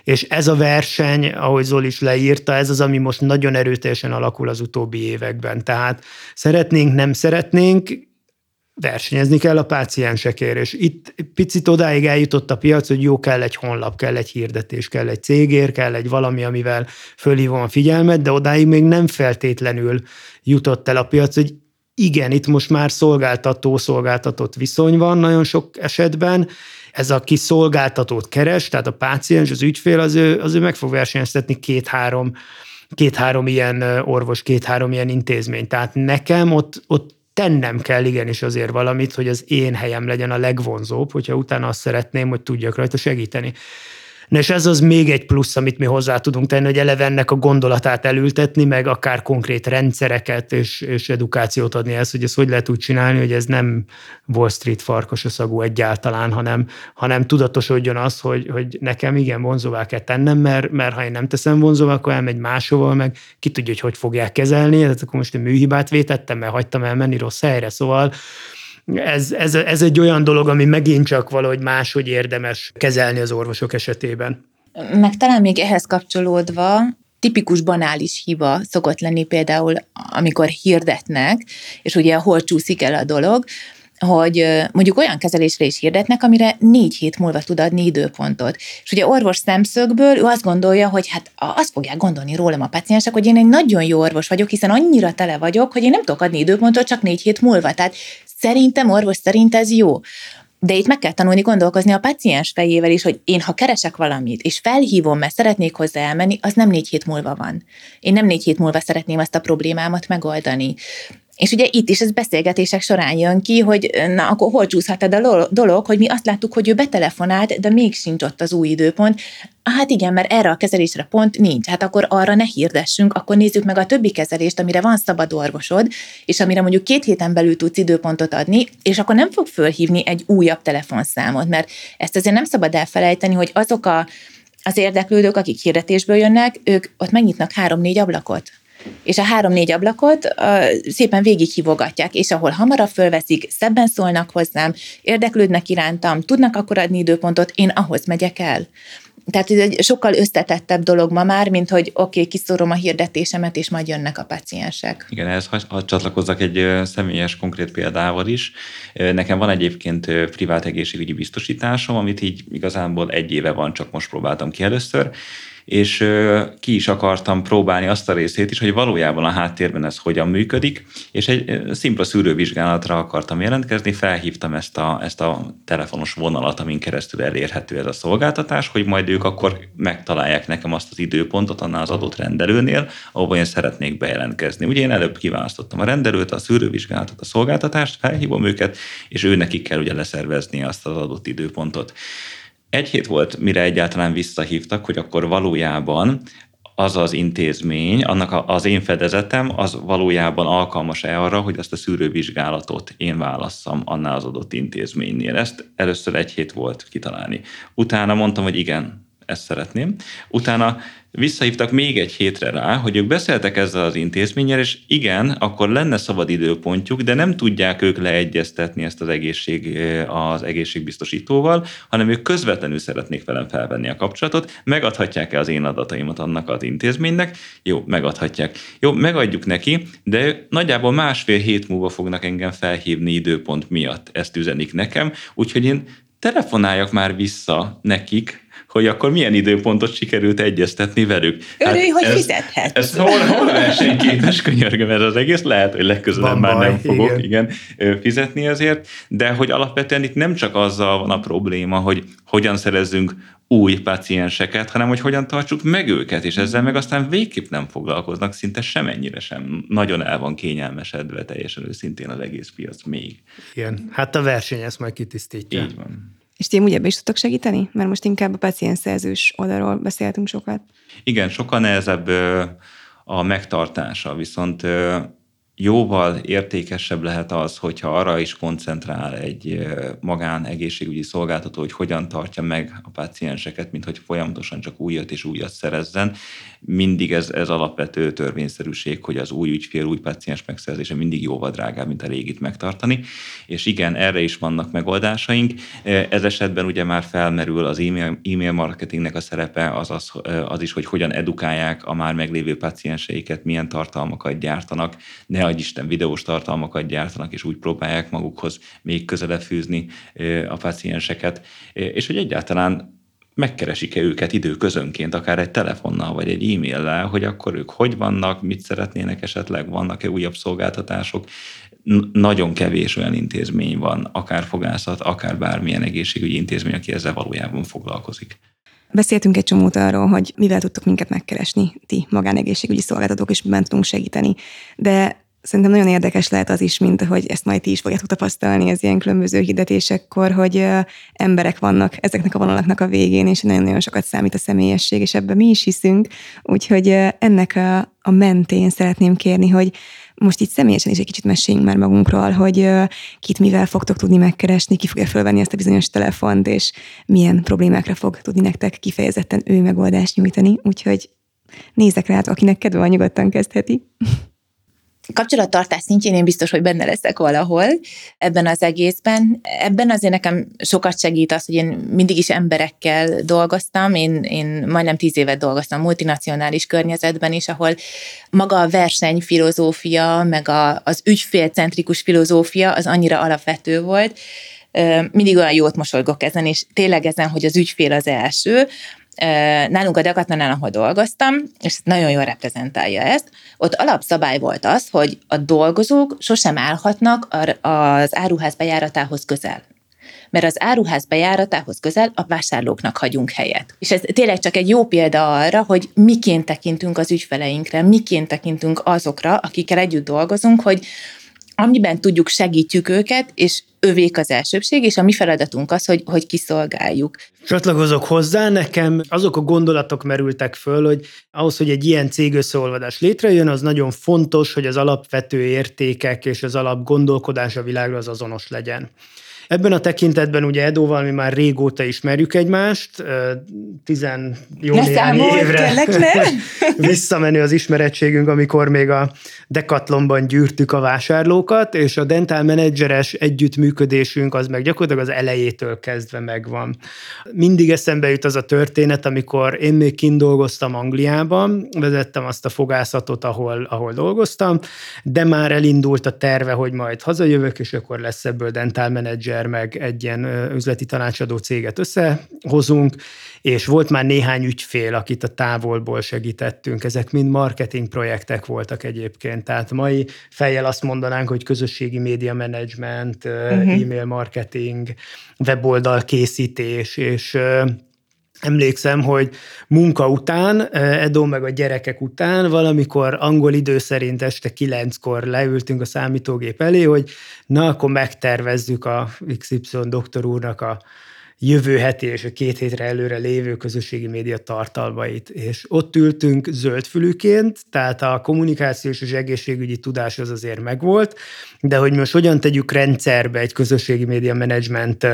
És ez a verseny, ahogy Zoli is leírta, ez az, ami most nagyon erőteljesen alakul az utóbbi években. Tehát szeretnénk, nem szeretnénk, versenyezni kell a páciensekért, és itt picit odáig eljutott a piac, hogy jó, kell egy honlap, kell egy hirdetés, kell egy cégér, kell egy valami, amivel fölhívom a figyelmet, de odáig még nem feltétlenül jutott el a piac, hogy igen, itt most már szolgáltató-szolgáltatott viszony van nagyon sok esetben, ez a kiszolgáltatót keres, tehát a páciens, az ügyfél, az ő, az ő meg fog versenyeztetni két-három két-három ilyen orvos, két-három ilyen intézmény. Tehát nekem ott, ott tennem kell igenis azért valamit, hogy az én helyem legyen a legvonzóbb, hogyha utána azt szeretném, hogy tudjak rajta segíteni. Na és ez az még egy plusz, amit mi hozzá tudunk tenni, hogy eleve ennek a gondolatát elültetni, meg akár konkrét rendszereket és, és edukációt adni ezt, hogy ezt hogy lehet úgy csinálni, hogy ez nem Wall Street farkas szagú egyáltalán, hanem, hanem tudatosodjon az, hogy, hogy nekem igen vonzóvá kell tennem, mert, mert ha én nem teszem vonzóvá, akkor elmegy máshova, meg ki tudja, hogy hogy fogják kezelni, tehát akkor most egy műhibát vétettem, mert hagytam elmenni rossz helyre, szóval ez, ez, ez egy olyan dolog, ami megint csak valahogy máshogy érdemes kezelni az orvosok esetében. Meg talán még ehhez kapcsolódva, tipikus banális hiba szokott lenni például, amikor hirdetnek, és ugye hol csúszik el a dolog, hogy mondjuk olyan kezelésre is hirdetnek, amire négy hét múlva tud adni időpontot. És ugye orvos szemszögből ő azt gondolja, hogy hát azt fogják gondolni rólam a paciensek, hogy én egy nagyon jó orvos vagyok, hiszen annyira tele vagyok, hogy én nem tudok adni időpontot csak négy hét múlva. Tehát Szerintem orvos szerint ez jó. De itt meg kell tanulni gondolkozni a paciens fejével is, hogy én ha keresek valamit, és felhívom, mert szeretnék hozzá elmenni, az nem négy hét múlva van. Én nem négy hét múlva szeretném azt a problémámat megoldani. És ugye itt is ez beszélgetések során jön ki, hogy na akkor hol csúszhat a dolog, hogy mi azt láttuk, hogy ő betelefonált, de még sincs ott az új időpont. Hát igen, mert erre a kezelésre pont nincs. Hát akkor arra ne hirdessünk, akkor nézzük meg a többi kezelést, amire van szabad orvosod, és amire mondjuk két héten belül tudsz időpontot adni, és akkor nem fog fölhívni egy újabb telefonszámot, mert ezt azért nem szabad elfelejteni, hogy azok a, az érdeklődők, akik hirdetésből jönnek, ők ott megnyitnak három-négy ablakot és a három-négy ablakot uh, szépen végighívogatják, és ahol hamarabb fölveszik, szebben szólnak hozzám, érdeklődnek irántam, tudnak akkor adni időpontot, én ahhoz megyek el. Tehát ez egy sokkal összetettebb dolog ma már, mint hogy oké, okay, kiszórom a hirdetésemet, és majd jönnek a paciensek. Igen, ehhez csatlakozzak egy személyes konkrét példával is. Nekem van egyébként privát egészségügyi biztosításom, amit így igazából egy éve van, csak most próbáltam ki először, és ki is akartam próbálni azt a részét is, hogy valójában a háttérben ez hogyan működik, és egy szimpla szűrővizsgálatra akartam jelentkezni, felhívtam ezt a, ezt a telefonos vonalat, amin keresztül elérhető ez a szolgáltatás, hogy majd ők akkor megtalálják nekem azt az időpontot annál az adott rendelőnél, ahova én szeretnék bejelentkezni. Ugye én előbb kiválasztottam a rendelőt, a szűrővizsgálatot, a szolgáltatást, felhívom őket, és ő nekik kell ugye leszervezni azt az adott időpontot. Egy hét volt, mire egyáltalán visszahívtak, hogy akkor valójában az az intézmény, annak az én fedezetem, az valójában alkalmas-e arra, hogy ezt a szűrővizsgálatot én válasszam annál az adott intézménynél. Ezt először egy hét volt kitalálni. Utána mondtam, hogy igen, ezt szeretném. Utána visszahívtak még egy hétre rá, hogy ők beszéltek ezzel az intézménnyel, és igen, akkor lenne szabad időpontjuk, de nem tudják ők leegyeztetni ezt az, egészség, az egészségbiztosítóval, hanem ők közvetlenül szeretnék velem felvenni a kapcsolatot, megadhatják-e az én adataimat annak az intézménynek? Jó, megadhatják. Jó, megadjuk neki, de nagyjából másfél hét múlva fognak engem felhívni időpont miatt. Ezt üzenik nekem, úgyhogy én telefonáljak már vissza nekik, hogy akkor milyen időpontot sikerült egyeztetni velük. Örülj, hát hogy ez, fizethetsz. Ez hol, hol versenyképes könyörgöm ez az egész, lehet, hogy legközelebb Van már baj, nem fogok igen. igen, fizetni ezért, de hogy alapvetően itt nem csak azzal van a probléma, hogy hogyan szerezzünk új pacienseket, hanem hogy hogyan tartsuk meg őket, és ezzel meg aztán végképp nem foglalkoznak, szinte semennyire sem. Nagyon el van kényelmesedve teljesen őszintén az egész piac még. Igen, hát a verseny ezt majd kitisztítja. Így van. És ti ebbe is tudtok segíteni? Mert most inkább a paciensszerzős oldalról beszéltünk sokat. Igen, sokkal nehezebb a megtartása, viszont jóval értékesebb lehet az, hogyha arra is koncentrál egy magán egészségügyi szolgáltató, hogy hogyan tartja meg a pácienseket, mint hogy folyamatosan csak újat és újat szerezzen. Mindig ez, ez alapvető törvényszerűség, hogy az új ügyfél, új páciens megszerzése mindig jóval drágább, mint a régit megtartani. És igen, erre is vannak megoldásaink. Ez esetben ugye már felmerül az e-mail, e-mail marketingnek a szerepe, az, az, az is, hogy hogyan edukálják a már meglévő pácienseiket, milyen tartalmakat gyártanak, ne adj Isten videós tartalmakat gyártanak, és úgy próbálják magukhoz még közelebb fűzni a pacienseket, és hogy egyáltalán megkeresik-e őket időközönként, akár egy telefonnal vagy egy e-maillel, hogy akkor ők hogy vannak, mit szeretnének esetleg, vannak-e újabb szolgáltatások. Nagyon kevés olyan intézmény van, akár fogászat, akár bármilyen egészségügyi intézmény, aki ezzel valójában foglalkozik. Beszéltünk egy csomót arról, hogy mivel tudtok minket megkeresni, ti magánegészségügyi szolgáltatók, és miben tudunk segíteni. De szerintem nagyon érdekes lehet az is, mint hogy ezt majd ti is fogjátok tapasztalni az ilyen különböző hirdetésekkor, hogy emberek vannak ezeknek a vonalaknak a végén, és nagyon-nagyon sokat számít a személyesség, és ebben mi is hiszünk. Úgyhogy ennek a, a mentén szeretném kérni, hogy most itt személyesen is egy kicsit meséljünk már magunkról, hogy kit mivel fogtok tudni megkeresni, ki fogja fölvenni ezt a bizonyos telefont, és milyen problémákra fog tudni nektek kifejezetten ő megoldást nyújtani. Úgyhogy nézek rá, akinek kedve van, nyugodtan kezdheti kapcsolattartás szintjén én biztos, hogy benne leszek valahol ebben az egészben. Ebben azért nekem sokat segít az, hogy én mindig is emberekkel dolgoztam. Én, én majdnem tíz évet dolgoztam multinacionális környezetben is, ahol maga a versenyfilozófia, meg a, az ügyfélcentrikus filozófia az annyira alapvető volt, mindig olyan jót mosolygok ezen, és tényleg ezen, hogy az ügyfél az első, nálunk a Decathlonnál, ahol dolgoztam, és nagyon jól reprezentálja ezt, ott alapszabály volt az, hogy a dolgozók sosem állhatnak az áruház bejáratához közel mert az áruház bejáratához közel a vásárlóknak hagyunk helyet. És ez tényleg csak egy jó példa arra, hogy miként tekintünk az ügyfeleinkre, miként tekintünk azokra, akikkel együtt dolgozunk, hogy amiben tudjuk, segítjük őket, és övék az elsőbség, és a mi feladatunk az, hogy, hogy kiszolgáljuk. Csatlakozok hozzá, nekem azok a gondolatok merültek föl, hogy ahhoz, hogy egy ilyen cég összeolvadás létrejön, az nagyon fontos, hogy az alapvető értékek és az alap gondolkodás a világra az azonos legyen. Ebben a tekintetben ugye Edóval mi már régóta ismerjük egymást, tizen jó ne néhány évre visszamenő az ismerettségünk, amikor még a Decathlonban gyűrtük a vásárlókat, és a dental menedzseres együttműködésünk az meg gyakorlatilag az elejétől kezdve megvan. Mindig eszembe jut az a történet, amikor én még kint dolgoztam Angliában, vezettem azt a fogászatot, ahol, ahol dolgoztam, de már elindult a terve, hogy majd hazajövök, és akkor lesz ebből dental menedzser menedzser, meg egy ilyen üzleti tanácsadó céget összehozunk, és volt már néhány ügyfél, akit a távolból segítettünk. Ezek mind marketing projektek voltak egyébként. Tehát mai fejjel azt mondanánk, hogy közösségi média management, uh-huh. e-mail marketing, weboldal készítés, és Emlékszem, hogy munka után, Edo meg a gyerekek után, valamikor angol idő szerint este kilenckor leültünk a számítógép elé, hogy na, akkor megtervezzük a XY doktor úrnak a jövő heti és a két hétre előre lévő közösségi média tartalmait. És ott ültünk zöldfülűként, tehát a kommunikációs és egészségügyi tudás az azért megvolt, de hogy most hogyan tegyük rendszerbe egy közösségi média menedzsment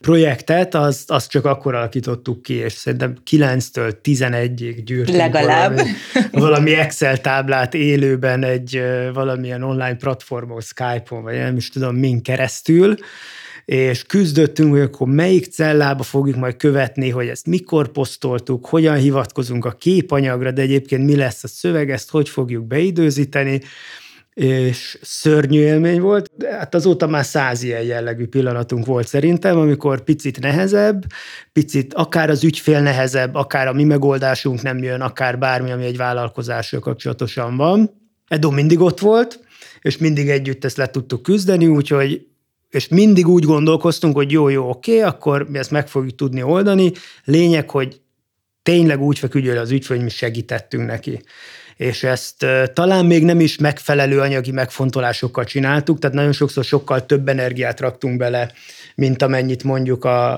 projektet, azt, azt csak akkor alakítottuk ki, és szerintem 9-től 11-ig gyűrtünk Legalább. Valami, valami Excel táblát élőben egy valamilyen online platformon, Skype-on, vagy nem is tudom, min keresztül, és küzdöttünk, hogy akkor melyik cellába fogjuk majd követni, hogy ezt mikor posztoltuk, hogyan hivatkozunk a képanyagra, de egyébként mi lesz a szöveg, ezt hogy fogjuk beidőzíteni, és szörnyű élmény volt. Hát azóta már száz ilyen jellegű pillanatunk volt szerintem, amikor picit nehezebb, picit akár az ügyfél nehezebb, akár a mi megoldásunk nem jön, akár bármi, ami egy vállalkozással kapcsolatosan van. Edo mindig ott volt, és mindig együtt ezt le tudtuk küzdeni, úgyhogy és mindig úgy gondolkoztunk, hogy jó, jó, oké, akkor mi ezt meg fogjuk tudni oldani. Lényeg, hogy tényleg úgy feküdjön az ügyfél, hogy mi segítettünk neki és ezt talán még nem is megfelelő anyagi megfontolásokkal csináltuk, tehát nagyon sokszor sokkal több energiát raktunk bele, mint amennyit mondjuk a,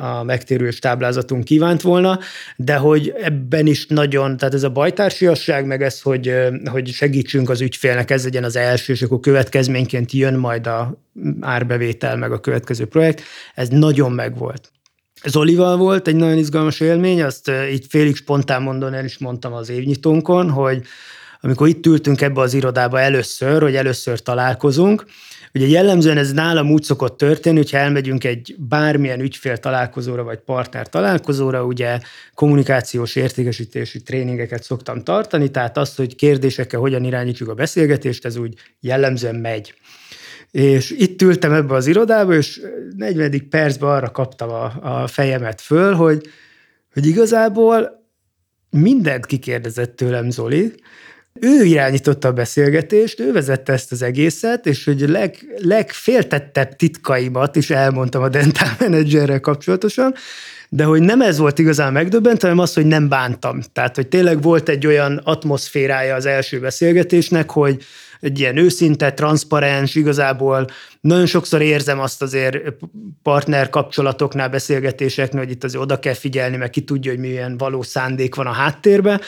a megtérülés táblázatunk kívánt volna, de hogy ebben is nagyon, tehát ez a bajtársiasság, meg ez, hogy, hogy segítsünk az ügyfélnek, ez legyen az első, és akkor következményként jön majd a árbevétel, meg a következő projekt, ez nagyon megvolt. Zolival volt egy nagyon izgalmas élmény, azt így félig spontán mondon el is mondtam az évnyitónkon, hogy amikor itt ültünk ebbe az irodába először, hogy először találkozunk, Ugye jellemzően ez nálam úgy szokott történni, hogyha elmegyünk egy bármilyen ügyfél találkozóra vagy partner találkozóra, ugye kommunikációs értékesítési tréningeket szoktam tartani, tehát azt, hogy kérdésekkel hogyan irányítjuk a beszélgetést, ez úgy jellemzően megy. És itt ültem ebbe az irodába, és 40. percben arra kaptam a, a fejemet föl, hogy, hogy igazából mindent kikérdezett tőlem Zoli, ő irányította a beszélgetést, ő vezette ezt az egészet, és hogy leg, legféltettebb titkaimat is elmondtam a dental managerrel kapcsolatosan, de hogy nem ez volt igazán megdöbbentő, hanem az, hogy nem bántam. Tehát, hogy tényleg volt egy olyan atmoszférája az első beszélgetésnek, hogy egy ilyen őszinte, transzparens, igazából nagyon sokszor érzem azt azért partner kapcsolatoknál, beszélgetéseknél, hogy itt azért oda kell figyelni, mert ki tudja, hogy milyen való szándék van a háttérben,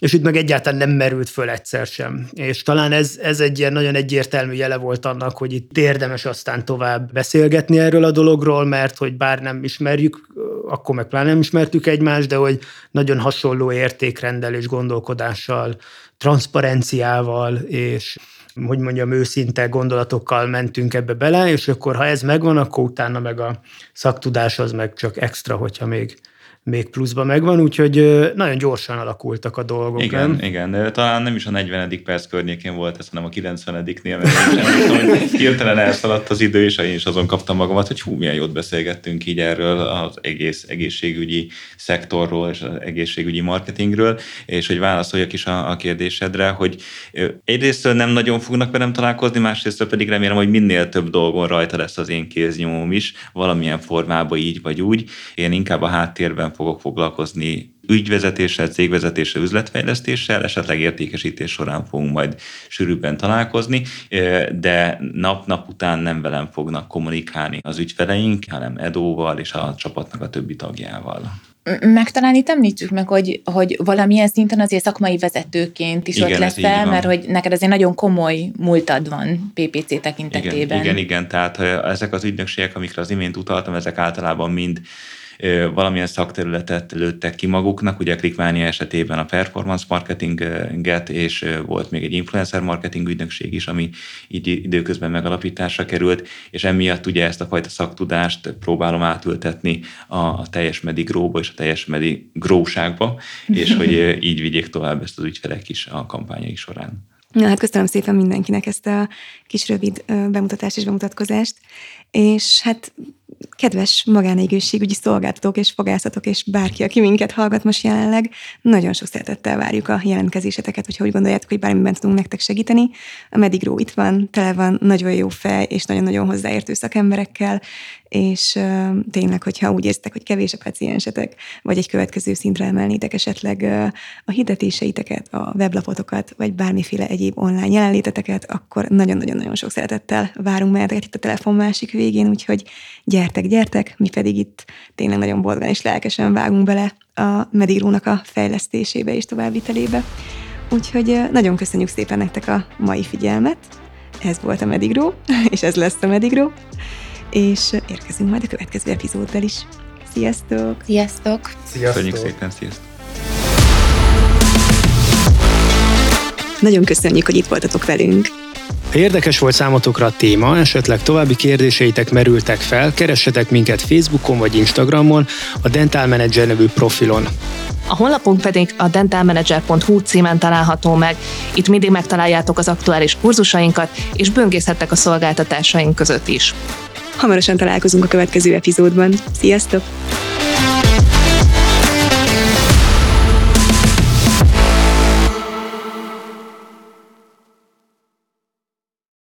és itt meg egyáltalán nem merült föl egyszer sem. És talán ez, ez egy ilyen nagyon egyértelmű jele volt annak, hogy itt érdemes aztán tovább beszélgetni erről a dologról, mert hogy bár nem ismerjük, akkor meg pláne nem ismertük egymást, de hogy nagyon hasonló értékrendel és gondolkodással, transzparenciával és hogy mondjam, őszinte gondolatokkal mentünk ebbe bele, és akkor ha ez megvan, akkor utána meg a szaktudás az meg csak extra, hogyha még még pluszban megvan, úgyhogy nagyon gyorsan alakultak a dolgok. Igen, nem? igen. Talán nem is a 40. perc környékén volt ez, hanem a 90-nél, mert hirtelen elszaladt az idő, és én is azon kaptam magamat, hogy hú, milyen jót beszélgettünk így erről az egész egészségügyi szektorról és az egészségügyi marketingről, és hogy válaszoljak is a, a kérdésedre, hogy egyrészt nem nagyon fognak velem találkozni, másrészt pedig remélem, hogy minél több dolgon rajta lesz az én kéznyomom is, valamilyen formában így vagy úgy. Én inkább a háttérben fogok foglalkozni ügyvezetéssel, cégvezetéssel, üzletfejlesztéssel, esetleg értékesítés során fogunk majd sűrűbben találkozni, de nap-nap után nem velem fognak kommunikálni az ügyfeleink, hanem Edóval és a csapatnak a többi tagjával. Meg talán itt említsük meg, hogy, hogy valamilyen szinten azért szakmai vezetőként is igen, ott leszel, mert hogy neked azért nagyon komoly múltad van PPC tekintetében. Igen, igen, igen, tehát ezek az ügynökségek, amikre az imént utaltam, ezek általában mind valamilyen szakterületet lőttek ki maguknak, ugye Klikmánia esetében a performance marketinget, és volt még egy influencer marketing ügynökség is, ami így időközben megalapításra került, és emiatt ugye ezt a fajta szaktudást próbálom átültetni a teljes medigróba és a teljes medigróságba, és hogy így vigyék tovább ezt az ügyfelek is a kampányai során. Na hát köszönöm szépen mindenkinek ezt a kis rövid bemutatást és bemutatkozást, és hát kedves magánégészségügyi szolgáltatók és fogászatok, és bárki, aki minket hallgat most jelenleg, nagyon sok szeretettel várjuk a jelentkezéseteket, hogyha úgy gondoljátok, hogy bármiben tudunk nektek segíteni. A Medigró itt van, tele van nagyon jó fej, és nagyon-nagyon hozzáértő szakemberekkel, és uh, tényleg, hogyha úgy érzitek, hogy kevés a paciensetek, vagy egy következő szintre emelnétek esetleg uh, a hirdetéseiteket, a weblapotokat, vagy bármiféle egyéb online jelenléteteket, akkor nagyon-nagyon-nagyon sok szeretettel várunk meheteket itt a telefon másik végén, úgyhogy gyertek, gyertek, mi pedig itt tényleg nagyon boldogan és lelkesen vágunk bele a Medigrónak a fejlesztésébe és továbbvitelébe. Úgyhogy nagyon köszönjük szépen nektek a mai figyelmet. Ez volt a Medigró, és ez lesz a Medigró és érkezünk majd a következő epizóddal is. Sziasztok! Sziasztok! Sziasztok! Köszönjük szépen, sziasztok! Nagyon köszönjük, hogy itt voltatok velünk. Ha érdekes volt számotokra a téma, esetleg további kérdéseitek merültek fel, keressetek minket Facebookon vagy Instagramon, a Dental Manager nevű profilon. A honlapunk pedig a dentalmanager.hu címen található meg. Itt mindig megtaláljátok az aktuális kurzusainkat, és böngészhettek a szolgáltatásaink között is. Hamarosan találkozunk a következő epizódban. Sziasztok!